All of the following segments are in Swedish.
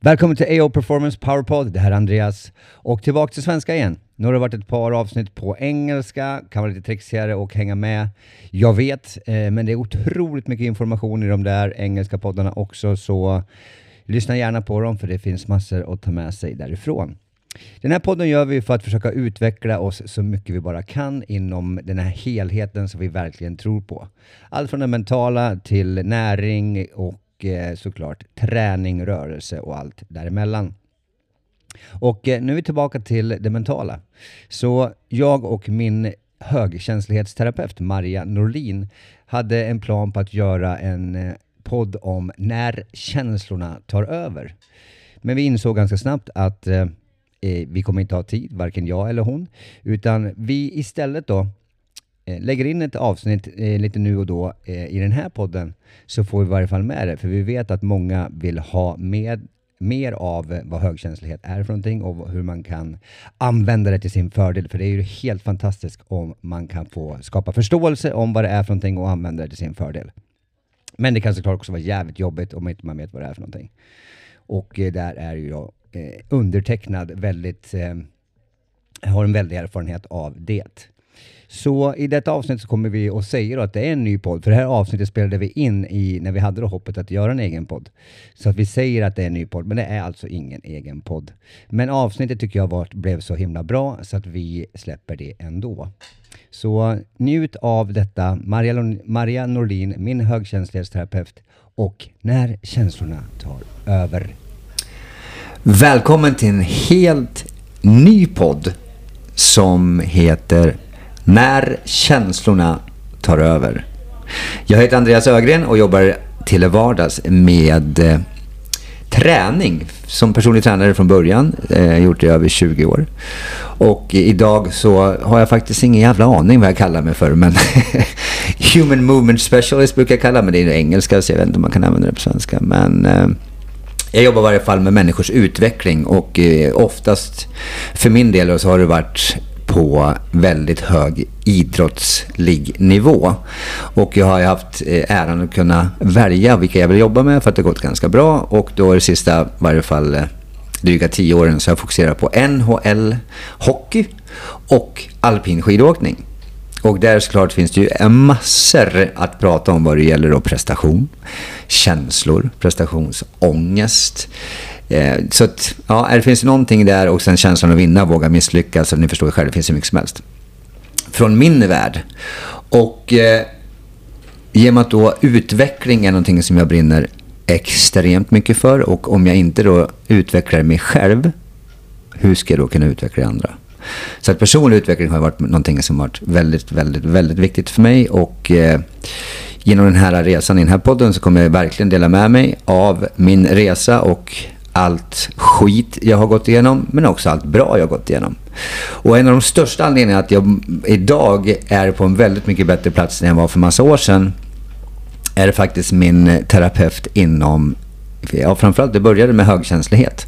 Välkommen till AO Performance Powerpod. Det här är Andreas. Och tillbaka till svenska igen. Nu har det varit ett par avsnitt på engelska, kan vara lite trixigare och hänga med. Jag vet, eh, men det är otroligt mycket information i de där engelska poddarna också, så lyssna gärna på dem för det finns massor att ta med sig därifrån. Den här podden gör vi för att försöka utveckla oss så mycket vi bara kan inom den här helheten som vi verkligen tror på. Allt från det mentala till näring och eh, såklart träning, rörelse och allt däremellan. Och eh, nu är vi tillbaka till det mentala. Så jag och min högkänslighetsterapeut Maria Norlin hade en plan på att göra en eh, podd om när känslorna tar över. Men vi insåg ganska snabbt att eh, eh vi kommer inte ha tid, varken jag eller hon, utan vi istället då Eh, lägger in ett avsnitt eh, lite nu och då eh, i den här podden så får vi i varje fall med det, för vi vet att många vill ha med mer av eh, vad högkänslighet är för någonting och hur man kan använda det till sin fördel. För det är ju helt fantastiskt om man kan få skapa förståelse om vad det är för någonting och använda det till sin fördel. Men det kan såklart också vara jävligt jobbigt om inte man vet vad det är för någonting. Och eh, där är ju jag eh, undertecknad väldigt, eh, har en väldig erfarenhet av det. Så i detta avsnitt så kommer vi att säga att det är en ny podd, för det här avsnittet spelade vi in i när vi hade då hoppet att göra en egen podd. Så att vi säger att det är en ny podd, men det är alltså ingen egen podd. Men avsnittet tycker jag var, blev så himla bra så att vi släpper det ändå. Så njut av detta, Maria, Lon- Maria Norlin, min högkänslighetsterapeut och När känslorna tar över. Välkommen till en helt ny podd som heter när känslorna tar över. Jag heter Andreas Ögren och jobbar till vardags med eh, träning som personlig tränare från början. Eh, gjort det i över 20 år. Och idag så har jag faktiskt ingen jävla aning vad jag kallar mig för. Men Human Movement Specialist brukar jag kalla mig. Det är engelska så jag vet inte om man kan använda det på svenska. Men eh, jag jobbar i varje fall med människors utveckling och eh, oftast för min del så har det varit på väldigt hög idrottslig nivå. Och jag har ju haft eh, äran att kunna välja vilka jag vill jobba med för att det har gått ganska bra. Och då är det sista, i varje fall eh, dryga tio åren, så jag fokuserar på NHL, hockey och alpin skidåkning. Och där såklart finns det ju massor att prata om vad det gäller då prestation, känslor, prestationsångest. Eh, så att, ja, det finns någonting där och sen känslan att vinna, våga misslyckas. Så ni förstår ju själv, det finns hur mycket som helst. Från min värld. Och eh, genom att då utveckling är någonting som jag brinner extremt mycket för och om jag inte då utvecklar mig själv, hur ska jag då kunna utveckla andra? Så att personlig utveckling har varit någonting som varit väldigt, väldigt, väldigt viktigt för mig och eh, genom den här resan i den här podden så kommer jag verkligen dela med mig av min resa och allt skit jag har gått igenom men också allt bra jag har gått igenom. Och en av de största anledningarna att jag idag är på en väldigt mycket bättre plats än jag var för massa år sedan är faktiskt min terapeut inom, ja framförallt det började med högkänslighet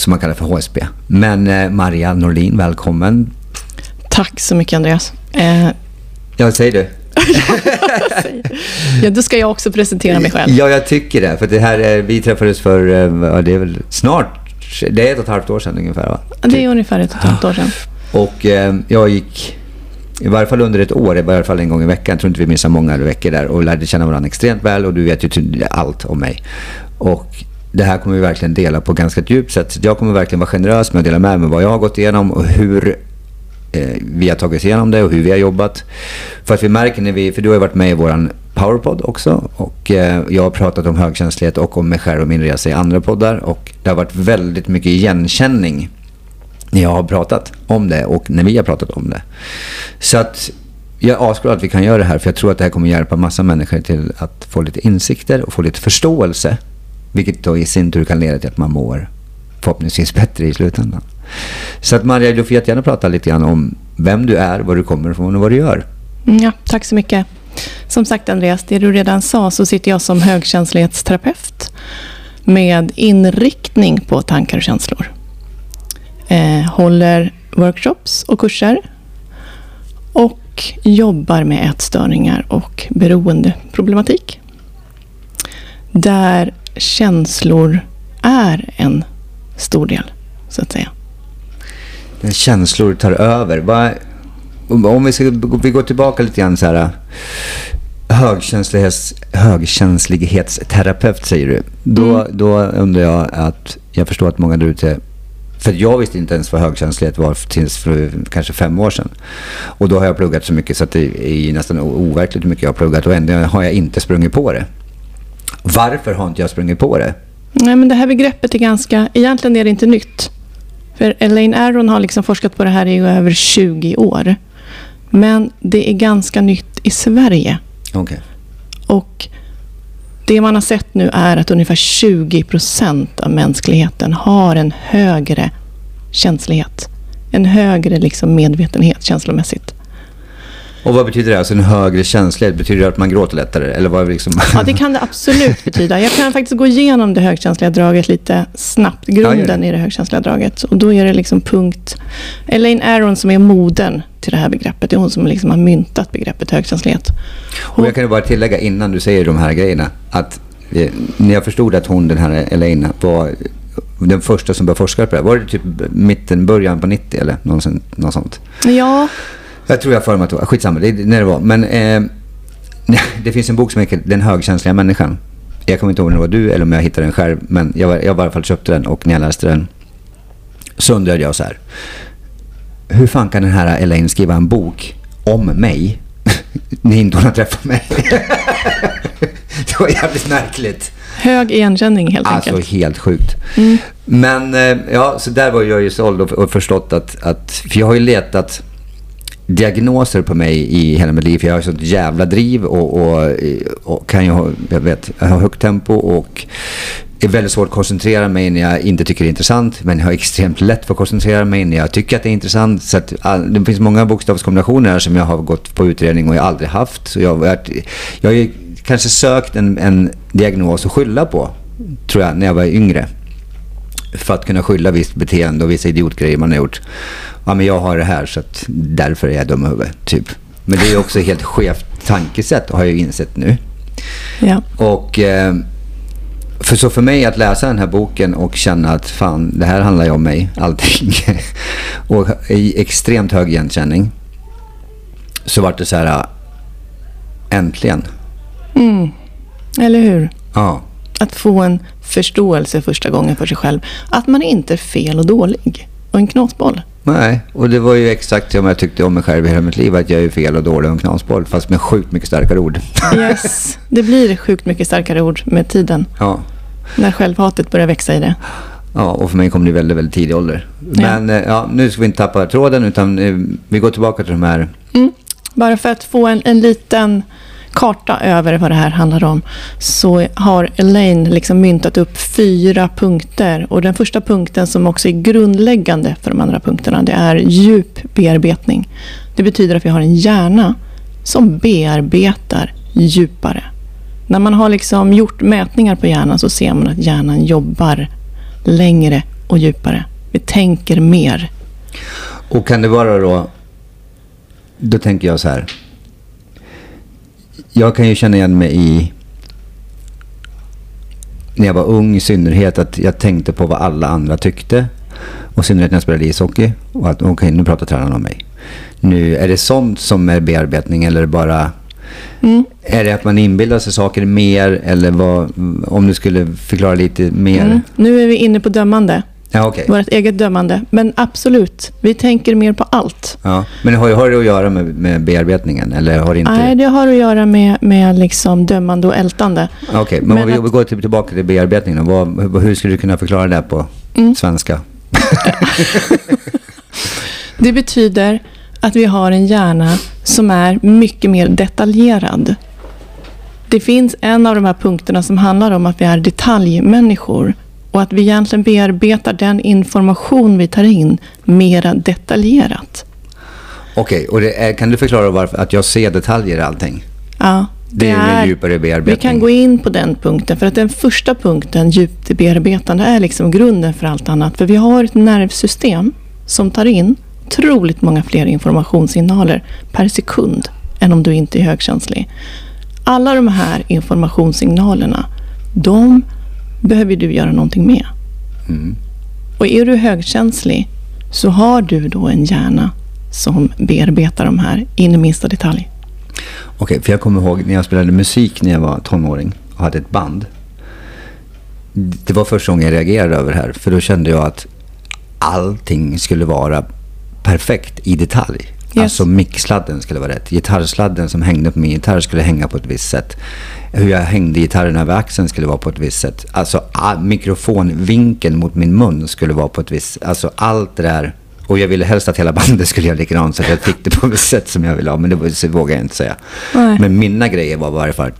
som man kallar för HSP. Men eh, Maria Norlin, välkommen. Tack så mycket Andreas. Eh, Ja, säger du? ja, då ska jag också presentera mig själv. Ja, jag tycker det. För det här, är- vi träffades för, eh, ja, det är väl snart, det är ett och ett halvt år sedan ungefär va? Det är ungefär ett och ett halvt år sedan. Och eh, jag gick, i varje fall under ett år, i varje fall en gång i veckan, jag tror inte vi missar många veckor där, och lärde känna varandra extremt väl och du vet ju allt om mig. Och det här kommer vi verkligen dela på ganska djupt sätt. Så Jag kommer verkligen vara generös med att dela med mig vad jag har gått igenom och hur eh, vi har tagit oss igenom det och hur vi har jobbat. För att vi märker när vi, för du har ju varit med i våran powerpod också och eh, jag har pratat om högkänslighet och om mig själv och min resa i andra poddar och det har varit väldigt mycket igenkänning när jag har pratat om det och när vi har pratat om det. Så att jag är asglad att vi kan göra det här för jag tror att det här kommer hjälpa massa människor till att få lite insikter och få lite förståelse. Vilket då i sin tur kan leda till att man mår förhoppningsvis bättre i slutändan. Så att Maria, du får jättegärna prata lite grann om vem du är, var du kommer ifrån och vad du gör. Mm, ja, tack så mycket. Som sagt Andreas, det du redan sa så sitter jag som högkänslighetsterapeut med inriktning på tankar och känslor. Eh, håller workshops och kurser och jobbar med ätstörningar och beroendeproblematik. Där känslor är en stor del, så att säga. När känslor tar över. Vad, om vi, ska, vi går tillbaka lite grann så här. Högkänslighets, högkänslighetsterapeut säger du. Då, Mm. då undrar jag att jag förstår att många där ute för jag visste inte ens vad högkänslighet var tills för kanske fem år sedan. Och då har jag pluggat så mycket så att det är nästan overkligt hur mycket jag har pluggat och ändå har jag inte sprungit på det. Varför har inte jag sprungit på det? Nej, men det här begreppet är ganska... Egentligen är det inte nytt. För Elaine Aron har liksom forskat på det här i över 20 år. Men det är ganska nytt i Sverige. Okej. Och det man har sett nu är att ungefär 20 procent av mänskligheten har en högre känslighet. En högre liksom medvetenhet känslomässigt. Och vad betyder det? Alltså en högre känslighet? Betyder det att man gråter lättare? Eller vad det liksom? Ja, det kan det absolut betyda. Jag kan faktiskt gå igenom det högkänsliga draget lite snabbt. Grunden i det högkänsliga draget. Och då är det liksom punkt... Elaine Aron som är moden till det här begreppet. Det är hon som liksom har myntat begreppet högkänslighet. Och jag kan ju bara tillägga innan du säger de här grejerna. Att eh, när jag förstod att hon, den här Elaine, var den första som började forska på det. Var det typ mitten, början på 90 eller? Något sånt? Ja, Jag tror jag för mig att det var, skitsamma, det är när det var. Men eh, det finns en bok som heter Den högkänsliga människan. Jag kommer inte ihåg om det var du eller om jag hittade den själv. Men jag, jag var i alla fall köpte den och när jag läste den så undrade jag så här. Hur fan kan den här Elaine skriva en bok om mig när inte hon har träffat mig? det var jävligt märkligt. hög igenkänning helt Alltså enkelt. helt sjukt. Men eh, ja, så där var jag ju såld och, och förstått att, att, för jag har ju letat diagnoser på mig i hela mitt liv. För jag har sånt jävla driv och, och, och kan ju ha, jag vet, jag har högt tempo och är väldigt svårt att koncentrera mig när jag inte tycker det är intressant. Men jag har extremt lätt för att koncentrera mig när jag tycker att det är intressant. Så att, all, det finns många bokstavskombinationer här som jag har gått på utredning och jag aldrig haft. Så jag, har jag har ju kanske sökt en, en diagnos att skylla på, tror jag, när jag var yngre. För att kunna skylla visst beteende och vissa idiotgrejer man har gjort. Ja, men jag har det här så att därför är jag dum i huvudet, typ. Men det är också helt skevt tankesätt har jag insett nu. Ja. Och eh, för så för mig att läsa den här boken och känna att fan, det här handlar ju om mig, allting. och i extremt hög igenkänning. Så vart det så här, äh, äntligen. Mm. Eller hur? Ja. Att få en förståelse första gången för sig själv. Att man inte är fel och dålig. Och en knasboll. Nej, och det var ju exakt som jag tyckte om mig själv i hela mitt liv. Att jag är fel och dålig och en knasboll. Fast med sjukt mycket starkare ord. Yes. Det blir sjukt mycket starkare ord med tiden. ja. När självhatet börjar växa i det. Ja, och för mig kom det i väldigt, väldigt tidig ålder. Ja. Men eh, ja, nu ska vi inte tappa tråden utan eh, vi går tillbaka till de här. Mm. Bara för att få en, en liten karta över vad det här handlar om så har Elaine liksom myntat upp fyra punkter. Och den första punkten som också är grundläggande för de andra punkterna det är djup bearbetning. Det betyder att vi har en hjärna som bearbetar djupare. När man har liksom gjort mätningar på hjärnan så ser man att hjärnan jobbar längre och djupare. Vi tänker mer. Och kan det vara då, då tänker jag så här. Jag kan ju känna igen mig i, när jag var ung i synnerhet, att jag tänkte på vad alla andra tyckte. Och i synnerhet när jag spelade ishockey. Och att okej, nu pratar tränaren om mig. Nu, är det sånt som är bearbetning eller är bara Mm. Är det att man inbillar sig saker mer eller vad, om du skulle förklara lite mer? Mm. Nu är vi inne på dömande. Ja, okej. Vårt eget dömande. Men absolut, vi tänker mer på allt. Ja. Men har, har det att göra med, med bearbetningen eller har det inte? Nej, det har att göra med, med liksom dömande och ältande. Okej, men, Men om vi, att- går till, tillbaka till bearbetningen. Vad, hur- hur skulle du kunna förklara det på Mm. svenska? Det betyder att vi har en hjärna som är mycket mer detaljerad. Det finns en av de här punkterna som handlar om att vi är detaljmänniskor och att vi egentligen bearbetar den information vi tar in mera detaljerat. Okej, och det är, kan du förklara varför att jag ser detaljer i allting? Ja, Det, är ju en djupare bearbetning. Vi kan gå in på den punkten, för att den första punkten, djupt bearbetande, är liksom grunden för allt annat. För vi har ett nervsystem som tar in otroligt många fler informationssignaler per sekund än om du inte är högkänslig. Alla de här informationssignalerna, de behöver du göra någonting med. Och är du högkänslig så har du då en hjärna som bearbetar de här in i minsta detalj. Okej, för jag kommer ihåg när jag spelade musik när jag var tonåring och hade ett band. Det var första gången jag reagerade över det här. För då kände jag att allting skulle vara perfekt i detalj. Yes. Alltså mixsladden skulle vara rätt. Gitarrsladden som hängde på min gitarr skulle hänga på ett visst sätt. Hur jag hängde gitarren över axeln skulle vara på ett visst sätt. Alltså all, mikrofonvinkeln mot min mun skulle vara på ett visst Alltså allt det där. Och jag ville helst att hela bandet skulle göra likadant så att jag fick det på ett sätt som jag ville ha. Men det vågar jag inte säga. Nej. Men mina grejer var i varje fall,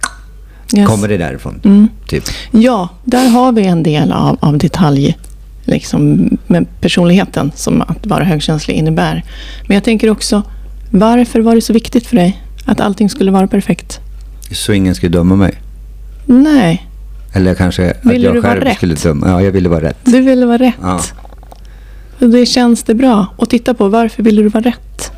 Yes. kommer det därifrån? Typ. Ja, där har vi en del av, av detalj liksom, med personligheten som att vara högkänslig innebär. Men jag tänker också, varför var det så viktigt för dig att allting skulle vara perfekt? Så ingen skulle döma mig. Nej, Eller kanske Ville att du jag själv skulle döma. Ja, jag ville vara rätt. du ville vara rätt. Ja. Det känns det bra. Och titta på, varför ville du vara rätt?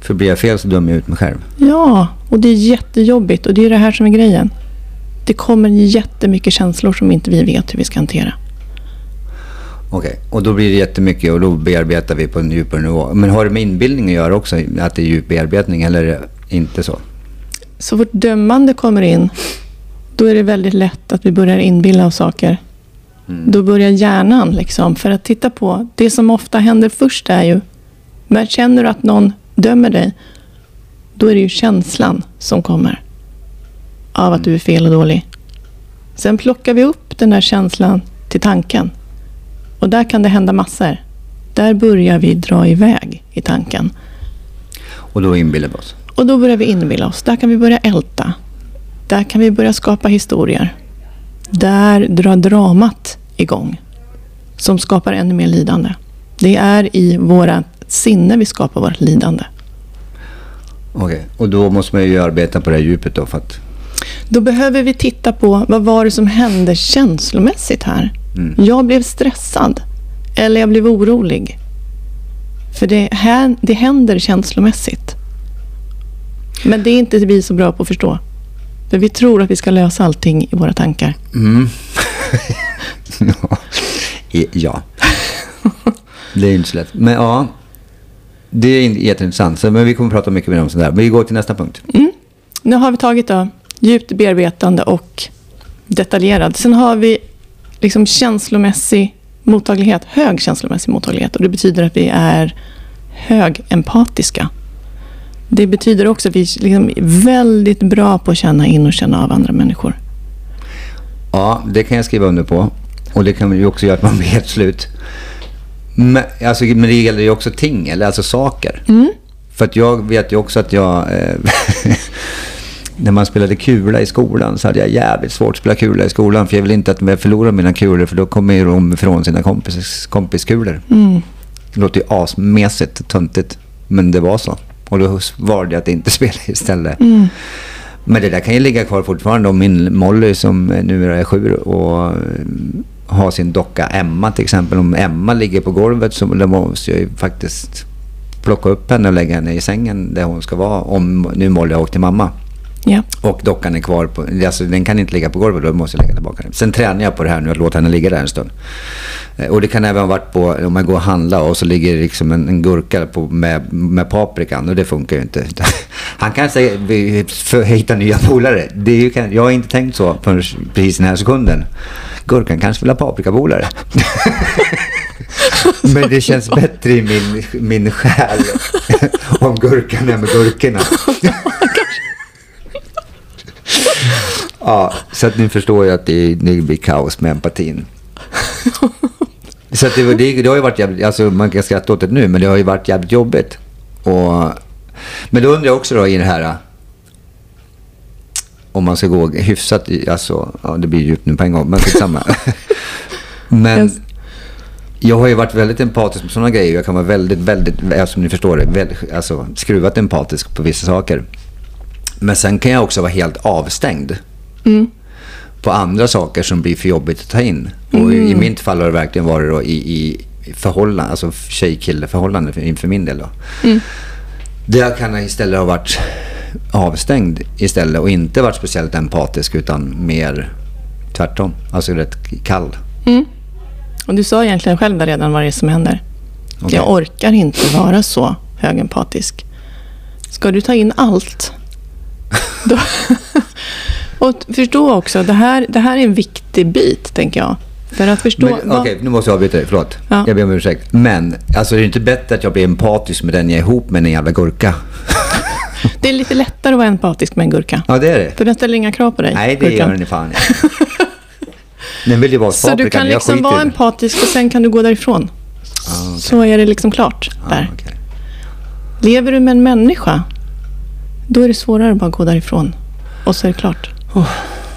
För blir jag fel så dömer jag ut mig själv. Ja, och det är jättejobbigt. Och det är det här som är grejen. Det kommer jättemycket känslor som inte vi vet hur vi ska hantera. Okej, och då blir det jättemycket och då bearbetar vi på en djupare nivå. Men har det med inbildning att göra också? Att det är djup bearbetning eller inte så? Så vårt dömande kommer in, då är det väldigt lätt att vi börjar inbilla oss saker. Då börjar hjärnan liksom, för att titta på, det som ofta händer först är ju, men känner du att någon dömer dig, då är det ju känslan som kommer av att du är fel och dålig. Sen plockar vi upp den där känslan till tanken. Och där kan det hända massor. Där börjar vi dra iväg i tanken. Och då inbillar vi oss. Och då börjar vi inbilla oss. Där kan vi börja älta. Där kan vi börja skapa historier. Där drar dramat igång. Som skapar ännu mer lidande. Det är i våra sinne vi skapar vårt lidande. Okej, och då måste man ju arbeta på det här djupet då för att... Då behöver vi titta på vad var det som hände känslomässigt här. Jag blev stressad. Eller jag blev orolig. För det, här, det händer känslomässigt. Men det är inte vi så bra på att förstå. För vi tror att vi ska lösa allting i våra tankar. Mm. ja. I- ja. Det är inte så lätt. Men ja, det är in- jätteintressant. Men vi kommer att prata mycket mer om sånt där. Men vi går till nästa punkt. Nu har vi tagit då djupt bearbetande och detaljerad. Sen har vi liksom känslomässig mottaglighet, hög känslomässig mottaglighet. Och det betyder att vi är högempatiska. Det betyder också att vi liksom är väldigt bra på att känna in och känna av andra människor. Ja, det kan jag skriva under på. Och det kan ju också göra att man blir helt slut. Men, alltså, men det gäller ju också ting, eller alltså saker. För att jag vet ju också att jag... Eh, när man spelade kula i skolan så hade jag jävligt svårt att spela kula i skolan. För jag vill inte att jag förlorar mina kulor för då kommer ju de ifrån sina kompis, kompiskulor. Det låter ju asmesigt, töntigt. Men det var så. Och då valde jag att inte spela istället. Men det där kan ju ligga kvar fortfarande. Om min Molly som nu är sju och eh, har sin docka Emma till exempel. Om Emma ligger på golvet så måste jag ju faktiskt plocka upp henne och lägga henne i sängen där hon ska vara. Om nu Molly har åkt till mamma. Ja. Och dockan är kvar på, alltså den kan inte ligga på golvet, då måste jag lägga tillbaka den. Sen tränar jag på det här nu, att låta henne ligga där en stund. Eh, och det kan även ha varit på, om man går och handlar och så ligger liksom en, en gurka på, med, med paprikan och det funkar ju inte. Han kan säga, vi- för att hitta nya polare. Det är ju, jag har inte tänkt så förrän precis den här sekunden. Gurkan kanske vill ha paprikapolare. Men det känns bättre i min, min själ om gurkan är med gurkorna. Ja, så att ni förstår ju att det, det blir kaos med empatin. Så att det, det, det har ju varit jävligt, alltså man kan skratta åt det nu, men det har ju varit jävligt jobbigt. Och, men då undrar jag också då i det här, om man ska gå hyfsat, alltså, ja det blir djupt nu på en gång, men skitsamma. men Yes. jag har ju varit väldigt empatisk med sådana grejer. Jag kan vara väldigt, väldigt, som ni förstår det, väldigt, alltså skruvat empatisk på vissa saker. Men sen kan jag också vara helt avstängd på andra saker som blir för jobbigt att ta in. Och i, i mitt fall har det verkligen varit då i, i förhållande, alltså tjej-kille-förhållande för, inför min del. Då. Där jag kan istället ha varit avstängd istället och inte varit speciellt empatisk utan mer tvärtom. Alltså rätt kall. Och du sa egentligen själv där redan vad det är som händer. Okej. Jag orkar inte vara så högempatisk. Ska du ta in allt? Då, och förstå också, det här, det här är en viktig bit, tänker jag. För att förstå... Okej, nu måste jag avbryta dig. Förlåt. Ja. Jag ber om ursäkt. Men, alltså det är inte bättre att jag blir empatisk med den jag är ihop med än en jävla gurka. Det är lite lättare att vara empatisk med en gurka. Ja, det är det. För den ställer inga krav på dig. Nej, det gurkan. gör den i fan. Den vill ju vara Så du kan liksom vara empatisk och sen kan du gå därifrån. Ah, okej. Så är det liksom klart där. Ah, okej. Lever du med en människa, då är det svårare att bara gå därifrån. Och så är det klart. Oh.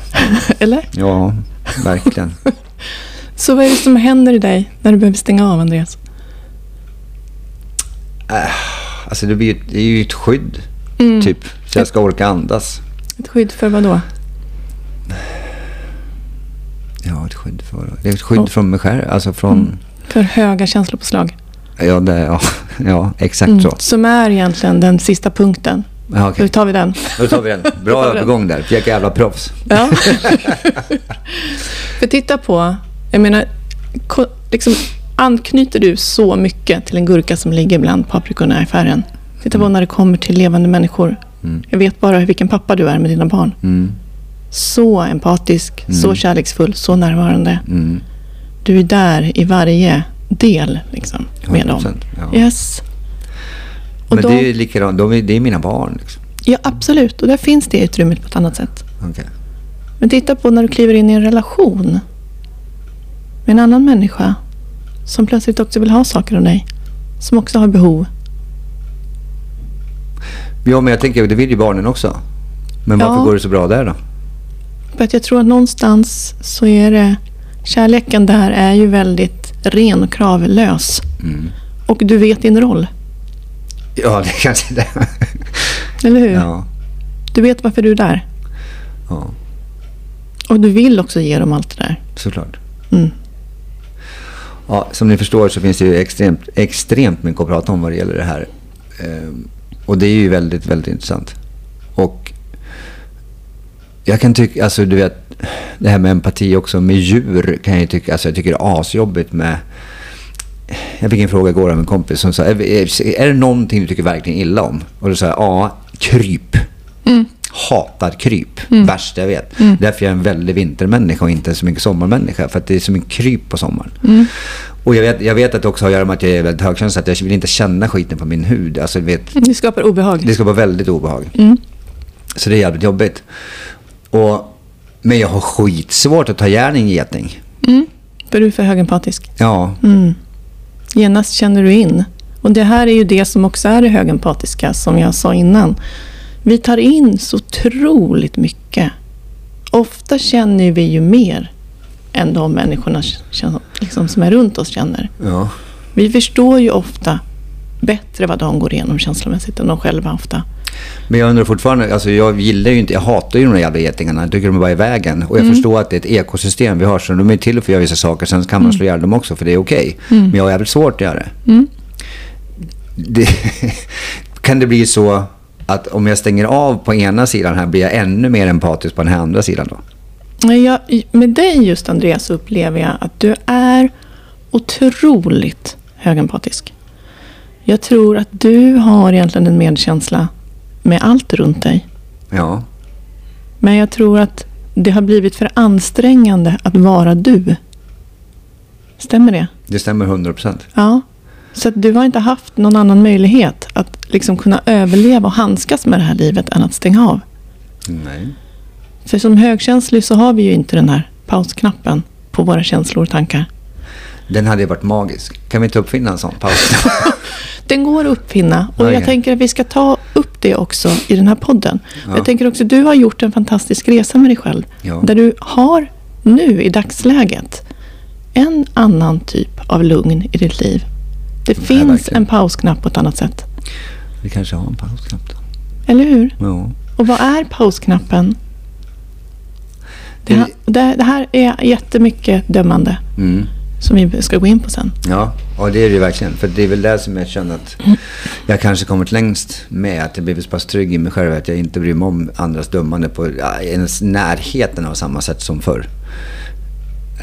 Eller? Ja, verkligen. Så vad är det som händer i dig när du behöver stänga av, Andreas? Alltså det, blir, det är ju ett skydd, Mm. typ. Så jag ska orka andas. Ett skydd för vad då? Ja, ett skydd för... Det är ett skydd Oh. från mig själv. Alltså från... Mm. För höga känslopåslag. Ja, det, ja, ja, exakt Mm. så. Som är egentligen den sista punkten. Ja, Hur okej. tar vi den? Då tar vi den. Bra övergång där. Vilka jävla proffs. Ja. För titta på, jag menar, liksom, anknyter du så mycket till en gurka som ligger bland paprikorna i affären? Titta på när det kommer till levande människor. Mm. Jag vet bara vilken pappa du är med dina barn. Mm, Så empatisk, så kärleksfull, så närvarande. mm. Du är där i varje del liksom, med dem. 100%, Ja. Yes. Och Men då, det är ju likadant. De är, det är mina barn. Liksom. Ja, absolut. Och där finns det utrymmet på ett annat sätt. Okej. Men titta på när du kliver in i en relation med en annan människa som plötsligt också vill ha saker av dig. Som också har behov. Ja, men jag tänker, det vill ju barnen också. Men varför Ja. går det så bra där då? För att jag tror att någonstans så är det... Kärleken där är ju väldigt ren och kravlös. Mm. Och du vet din roll. Ja, det kanske det. Eller hur? Ja. Du vet varför du är där. ja, Och du vill också ge dem allt det där. såklart. Mm. Ja, som ni förstår så finns det ju extremt, extremt mycket att prata om vad det gäller det här. Ehm, och det är ju väldigt, väldigt intressant. Och jag kan tycka, alltså du vet, det här med empati också med djur kan jag ju tycka, alltså jag tycker det är asjobbigt med jag fick en fråga igår av en kompis som sa, är, är, är det någonting du tycker verkligen illa om? Och då sa jag, ja, kryp. Hatar kryp. Värst jag vet. Därför är jag en väldig vintermänniska och inte så mycket sommarmänniska. För att det är så mycket kryp på sommaren. Och jag vet, jag vet att det också har att göra med att jag är väldigt högkänslig. Att jag vill inte känna skiten på min hud. Alltså, vet, Det skapar obehag. det ska vara väldigt obehag. Mm. Så det är jävligt jobbigt. Och, men jag har skitsvårt att ta järn i en geting. Mm. För du är för högempatisk. Ja, Mm. Genast känner du in. Och det här är ju det som också är det högempatiska, som jag sa innan. Vi tar in så otroligt mycket. Ofta känner vi ju mer än de människorna liksom, som är runt oss känner. ja. Vi förstår ju ofta bättre vad de går igenom känslomässigt än de själva ofta. Men jag undrar fortfarande, alltså jag gillar ju inte, jag hatar ju de där jävla getingarna. Jag tycker de är bara i vägen. Och jag Mm. förstår att det är ett ekosystem vi har, så de är till för att göra vissa saker. Sen kan Mm. man slå ihjäl dem också, för det är okej. Men jag har jävligt svårt att göra det. Mm. det kan det bli så att om jag stänger av på ena sidan här, blir jag ännu mer empatisk på den här andra sidan då? Jag, med dig just Andreas upplever jag att du är otroligt högempatisk. Jag tror att du har egentligen en medkänsla med allt runt dig. Ja, Men jag tror att det har blivit för ansträngande att vara du. Stämmer det? det stämmer 100 procent. Ja. Så du har inte haft någon annan möjlighet att liksom kunna överleva och handskas med det här livet än att stänga av. Nej. För som högkänslig så har vi ju inte den här pausknappen på våra känslor och tankar. Den hade ju varit magisk. Kan vi inte uppfinna en sån paus? Den går att uppfinna och Okej. jag tänker att vi ska ta upp det också i den här podden. Ja. Jag tänker också du har gjort en fantastisk resa med dig själv. Ja. Där du har nu i dagsläget en annan typ av lugn i ditt liv. Det finns verkligen. en pausknapp på ett annat sätt. vi kanske har en pausknapp då. Eller hur? Ja. Och vad är pausknappen? Det, Det- här- det, det här är jättemycket dömande Mm. Som vi ska gå in på sen. Ja, och det är det ju verkligen. För det är väl där som jag känner att jag kanske kommit längst med. Att jag blivit så pass trygg i mig själv att jag inte bryr mig om andras dömande på ja, ens närheten av samma sätt som förr.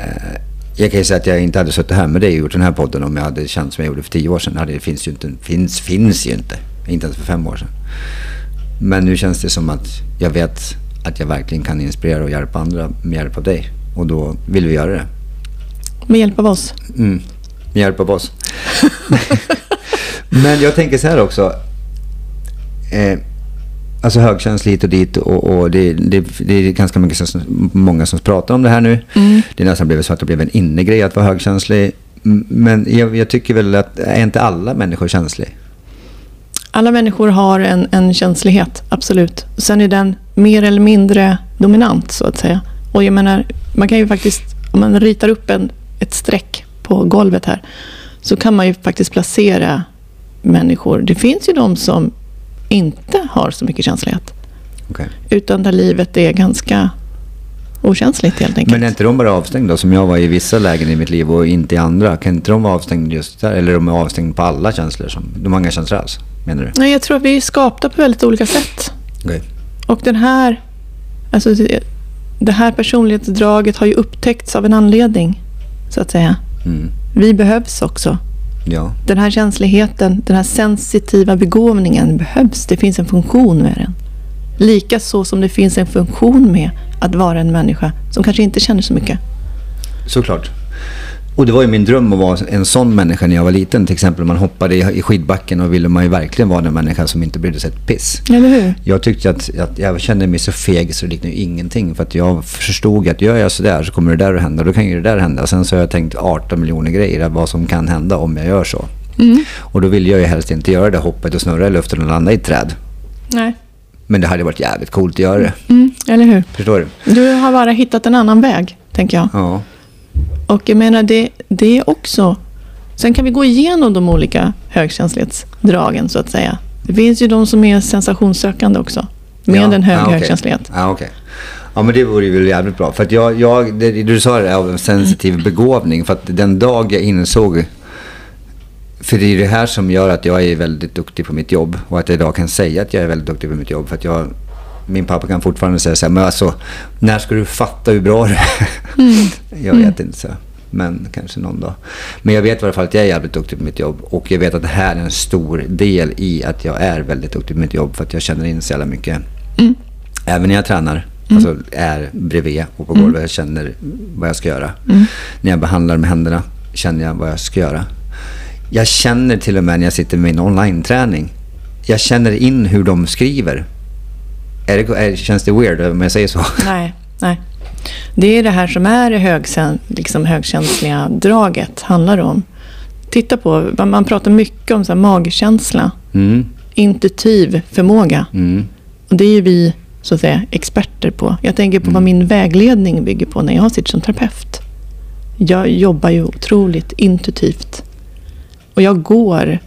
Eh, Jag kan ju säga att jag inte hade suttit här med dig och gjort den här podden om jag hade känt som jag gjorde för tio år sedan. Det finns ju inte. Finns, finns ju inte. Inte ens för fem år sedan. Men nu känns det som att jag vet att jag verkligen kan inspirera och hjälpa andra med hjälp av dig. Och då vill vi göra det. Med hjälp av oss. Mm, med hjälp av oss. Men jag tänker så här också. Eh, alltså högkänsla hit och dit och, och det, det, det, är ganska mycket som, många som pratar om det här nu. Mm. Det är nästan blivit så att det blev en innegrej att vara högkänslig. Men jag, jag, tycker väl att, är inte alla människor känsliga? Alla människor har en, en känslighet, absolut. Sen är den mer eller mindre dominant, så att säga. Och jag menar, man kan ju faktiskt, om man ritar upp en, ett streck på golvet här, så kan man ju faktiskt placera människor. Det finns ju de som inte har så mycket känslighet. Okay. Utan där livet är ganska okänsligt helt enkelt. Men är inte de bara avstängda som jag var i vissa lägen i mitt liv och inte i andra? Kan inte de vara avstängda just där? Eller de är avstängda på alla känslor? Som, de har inga känslor alls, menar du? Nej, jag tror att vi är skapta på väldigt olika sätt. Okay. Och den här, alltså det här personlighetsdraget har ju upptäckts av en anledning, så att säga. Mm. Vi behövs också. Ja. Den här känsligheten, den här sensitiva begåvningen behövs. Det finns en funktion med den. Likaså som det finns en funktion med att vara en människa som kanske inte känner så mycket. Såklart. Och det var ju min dröm att vara en sån människa när jag var liten. Till exempel man hoppade i skidbacken och ville man ju verkligen vara den människa som inte brydde sig ett piss. Eller hur? Jag tyckte att, att jag kände mig så feg så det liknade ingenting. För att jag förstod att gör jag sådär så kommer det där att hända. Då kan ju det där hända. Sen så har jag tänkt 18 miljoner grejer vad som kan hända om jag gör så. Mm. Och då vill jag ju helst inte göra det hoppet och snurra i luften och landa i ett träd. Nej. Men det hade varit jävligt coolt att göra det. Mm, eller hur? Förstår du? Du har bara hittat en annan väg, tänker jag. Ja. Och jag menar, det, det är också... Sen kan vi gå igenom de olika högkänslighetsdragen, så att säga. Det finns ju de som är sensationssökande också. Med ja, en hög ja, okay. högkänslighet. Ja, okay. Ja, men det vore ju väl jävligt bra. För att jag, jag det, du sa det av sensitiv begåvning. För att den dag jag insåg för det är det här som gör att jag är väldigt duktig på mitt jobb och att jag idag kan säga att jag är väldigt duktig på mitt jobb. För att jag, min pappa kan fortfarande säga så här, men alltså, när ska du fatta hur bra du är? Mm. jag vet mm. inte så. Men kanske någon dag. Men jag vet i alla fall att jag är jävligt duktig på mitt jobb. Och jag vet att det här är en stor del i att jag är väldigt duktig på mitt jobb. För att jag känner in så jävla mycket. Mm. Även när jag tränar. Mm. Alltså är bredvid och på golvet. Mm. Jag känner vad jag ska göra. Mm. När jag behandlar med händerna känner jag vad jag ska göra. Jag känner till och med när jag sitter med min online-träning. Jag känner in hur de skriver. Är det, är, känns det weird om jag säger så? Nej, nej. Det är det här som är det högsen, liksom högkänsliga draget handlar om. Titta på, man pratar mycket om så magkänsla. Mm. Intuitiv förmåga. Mm. Och det är vi så att säga, experter på. Jag tänker på mm. vad min vägledning bygger på när jag sitter som terapeut. Jag jobbar ju otroligt intuitivt. Och jag går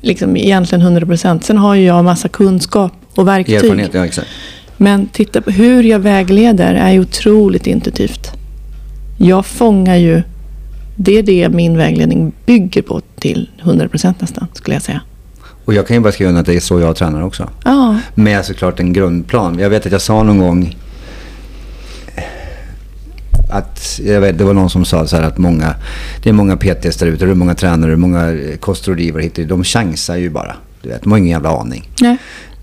liksom egentligen 100 procent. Sen har ju jag massa kunskap och verktyg. Erfarenhet, ja exakt. Men titta på hur jag vägleder är ju otroligt intuitivt. Jag fångar ju, det är det min vägledning bygger på till 100 procent nästan, skulle jag säga. Och jag kan ju bara skriva under att det är så jag tränar också. Ja. Med såklart en grundplan. Jag vet att jag sa någon gång att, jag vet, det var någon som sa så här att många, det är många PTs där ute, det är många tränare, många kostrådgivare de chansar ju bara. Du vet, de har ingen jävla aning. Nej.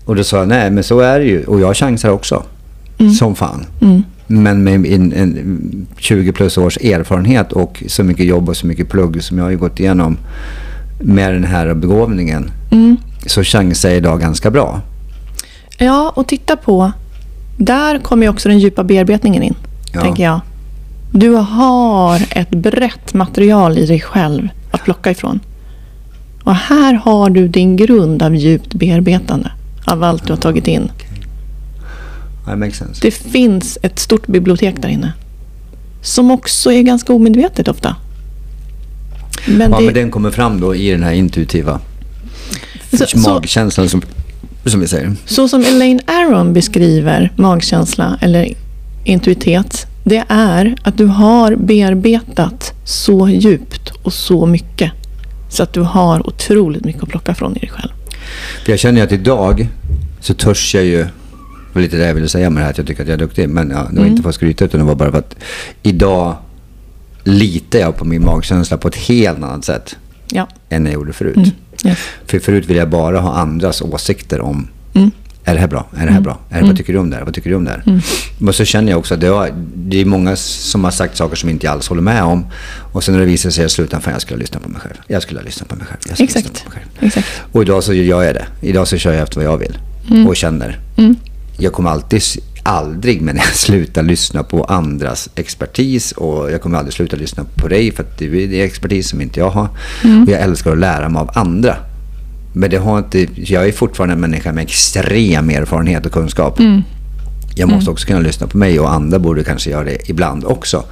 Och då sa jag, nej men så är det ju. Och jag chansar också. Mm. Som fan. Mm. Men med en, en 20 plus års erfarenhet och så mycket jobb och så mycket plugg som jag har gått igenom med den här begåvningen. Mm. Så chansar jag idag ganska bra. Ja, och titta på. Där kommer ju också den djupa bearbetningen in. Ja. Tänker jag. Du har ett brett material i dig själv att plocka ifrån. Och här har du din grund av djupt bearbetande av allt du har tagit in. Det finns ett stort bibliotek där inne. Som också är ganska omedvetet ofta. Men ja, det... men den kommer fram då i den här intuitiva så, magkänslan som, som vi säger. Så som Elaine Aron beskriver magkänsla eller intuitet. Det är att du har bearbetat så djupt och så mycket. Så att du har otroligt mycket att plocka från i dig själv. För jag känner att idag så törs jag ju, var lite det jag ville säga med det här att jag tycker att jag är duktig. Men ja, det var mm. inte för att skryta utan det var bara för att idag litar jag på min magkänsla på ett helt annat sätt Ja. än jag gjorde förut. Mm. Yes. För förut ville jag bara ha andras åsikter om. Är det här bra? Är det här bra? Är det, Vad tycker du om det här? Vad tycker du om det här? Men så känner jag också att det, har, det är många som har sagt saker som inte jag alls håller med om. Och sen när det visar sig i slutändan, fan jag skulle ha lyssnat på mig själv. Jag skulle ha lyssnat på mig själv. Exakt. på mig själv. Exakt. Och idag så gör jag det. Idag så kör jag efter vad jag vill och känner. Jag kommer alltid, aldrig, men jag slutar lyssna på andras expertis och jag kommer aldrig sluta lyssna på dig för att det är expertis som inte jag har. Och jag älskar att lära mig av andra. Men det har inte, jag är fortfarande en människa med extrem erfarenhet och kunskap. Jag måste också kunna lyssna på mig och andra borde kanske göra det ibland också.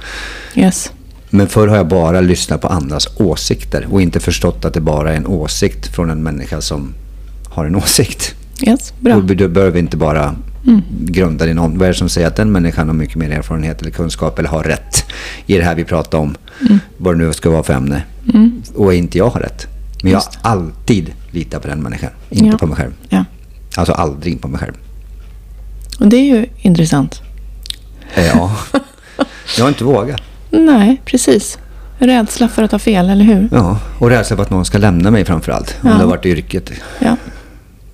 Yes. Men förr har jag bara lyssnat på andras åsikter och inte förstått att det bara är en åsikt från en människa som har en åsikt. Yes. Bra. Och du behöver inte bara grunda din om. Vad är det som säger att den människan har mycket mer erfarenhet eller kunskap eller har rätt i det här vi pratar om? Vad det nu ska vara för ämne. Och inte jag har rätt. Men jag Just alltid litar på den människan, inte Ja. på mig själv. Ja. Alltså aldrig på mig själv. Och det är ju intressant. Ja, jag har inte vågat. Nej, precis. Rädsla för att ha fel, eller hur? Ja, och rädsla för att någon ska lämna mig framför allt. Om Ja. det har varit yrket. Ja.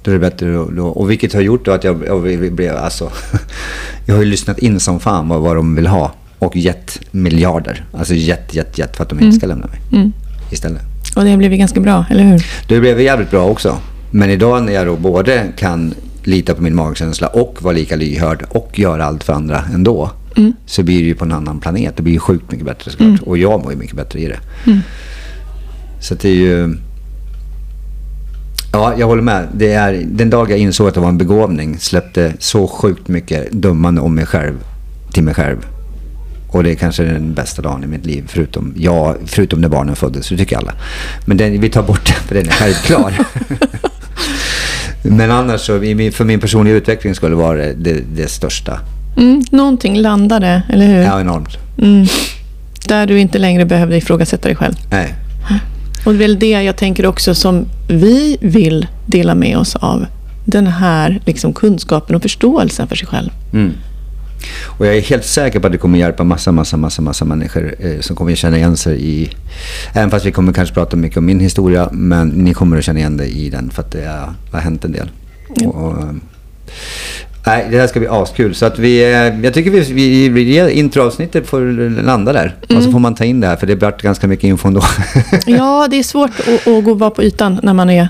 Då är det bättre då, och vilket har gjort då att jag, jag blev, alltså, jag har ju lyssnat in som fan vad, vad de vill ha och gett miljarder. Alltså gett, gett, gett för att de inte ska lämna mig Mm. istället. Och det har blivit ganska bra, eller hur? Det blev jävligt bra också. Men idag när jag då både kan lita på min magkänsla och vara lika lyhörd och göra allt för andra ändå. Mm. Så blir det ju på en annan planet. Det blir ju sjukt mycket bättre såklart. Och jag mår ju mycket bättre i det. Mm. Så det är ju... Ja, jag håller med. Det är, den dag jag insåg att det var en begåvning släppte så sjukt mycket dömande om mig själv till mig själv. Och det är kanske den bästa dagen i mitt liv, förutom, ja, förutom när barnen föddes, det tycker alla. Men den, vi tar bort den, för den är självklar. Men annars så, för min personliga utveckling skulle det vara det, det, det största. Mm. Någonting landade, eller hur? Ja, enormt. Mm. Där du inte längre behövde ifrågasätta dig själv. Nej. Och det är väl det jag tänker också som vi vill dela med oss av. Den här liksom kunskapen och förståelsen för sig själv. Mm. Och jag är helt säker på att det kommer hjälpa massa, massa, massa, massa människor eh, som kommer att känna igen sig i... Även fast vi kommer kanske prata mycket om min historia, men ni kommer att känna igen det i den för att det är, har hänt en del. Ja. Och, och, nej, det här ska bli askul. Så att vi, eh, jag tycker vi, vi, vi introavsnittet får landa där. Och så får man ta in det här, för det blir ganska mycket info ändå. Ja, det är svårt att, att gå bara på ytan när man är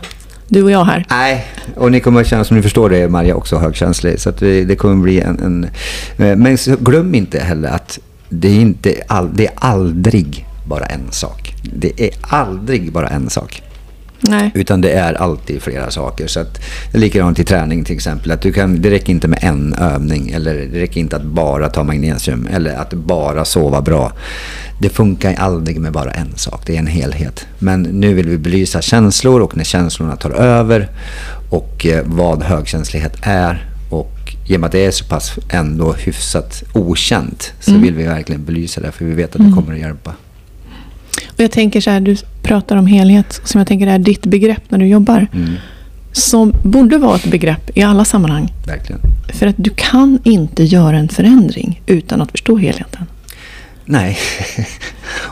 du och jag här. Nej, och ni kommer att känna, som ni förstår det Maria också högkänslig. Så att det, det kommer bli en... en eh, men så glöm inte heller att det är, inte all, det är aldrig bara en sak. Det är aldrig bara en sak. Nej. Utan det är alltid flera saker. Så att, det är likadant i träning till exempel. Att du kan, det räcker inte med en övning. Eller det räcker inte att bara ta magnesium. Eller att bara sova bra. Det funkar aldrig med bara en sak. Det är en helhet. Men nu vill vi belysa känslor och när känslorna tar över. Och eh, vad högkänslighet är. Och med att det är så pass ändå hyfsat okänt. Så vill vi verkligen belysa det. För vi vet att det kommer att hjälpa. Och jag tänker så här, du pratar om helhet, som jag tänker är ditt begrepp när du jobbar. Mm, Som borde vara ett begrepp i alla sammanhang. verkligen. För att du kan inte göra en förändring utan att förstå helheten. Nej.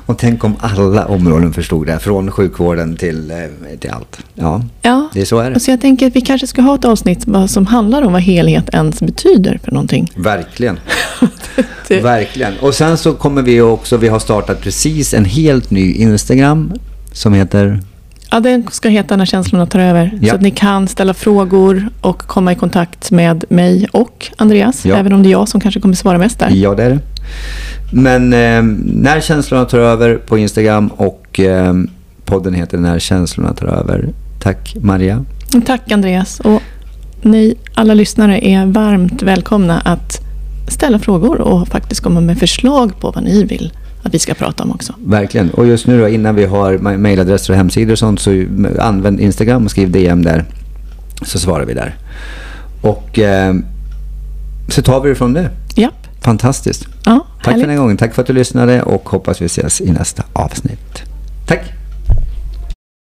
Och tänk om alla områden förstod det. Från sjukvården till, eh, till allt. Ja, Ja, det är så är det. så jag tänker att vi kanske ska ha ett avsnitt som handlar om vad helhet ens betyder för någonting. Verkligen. Det- Verkligen. Och sen så kommer vi också, vi har startat precis en helt ny Instagram som heter Ja, den ska heta När känslorna tar över. Ja. Så att ni kan ställa frågor och komma i kontakt med mig och Andreas. Ja. Även om det är jag som kanske kommer svara mest där. Ja, det är det. Men eh, När känslorna tar över på Instagram och eh, podden heter När känslorna tar över. Tack Maria. Tack Andreas. Och ni alla lyssnare är varmt välkomna att ställa frågor och faktiskt komma med förslag på vad ni vill att vi ska prata om också. Verkligen. Och just nu då innan vi har mailadresser och hemsidor och sånt så använd Instagram och skriv DM där. Så svarar vi där. Och eh, så tar vi det från det. Japp. Fantastiskt. Ja, Tack för härligt. den här gången. Tack för att du lyssnade och hoppas vi ses i nästa avsnitt. Tack!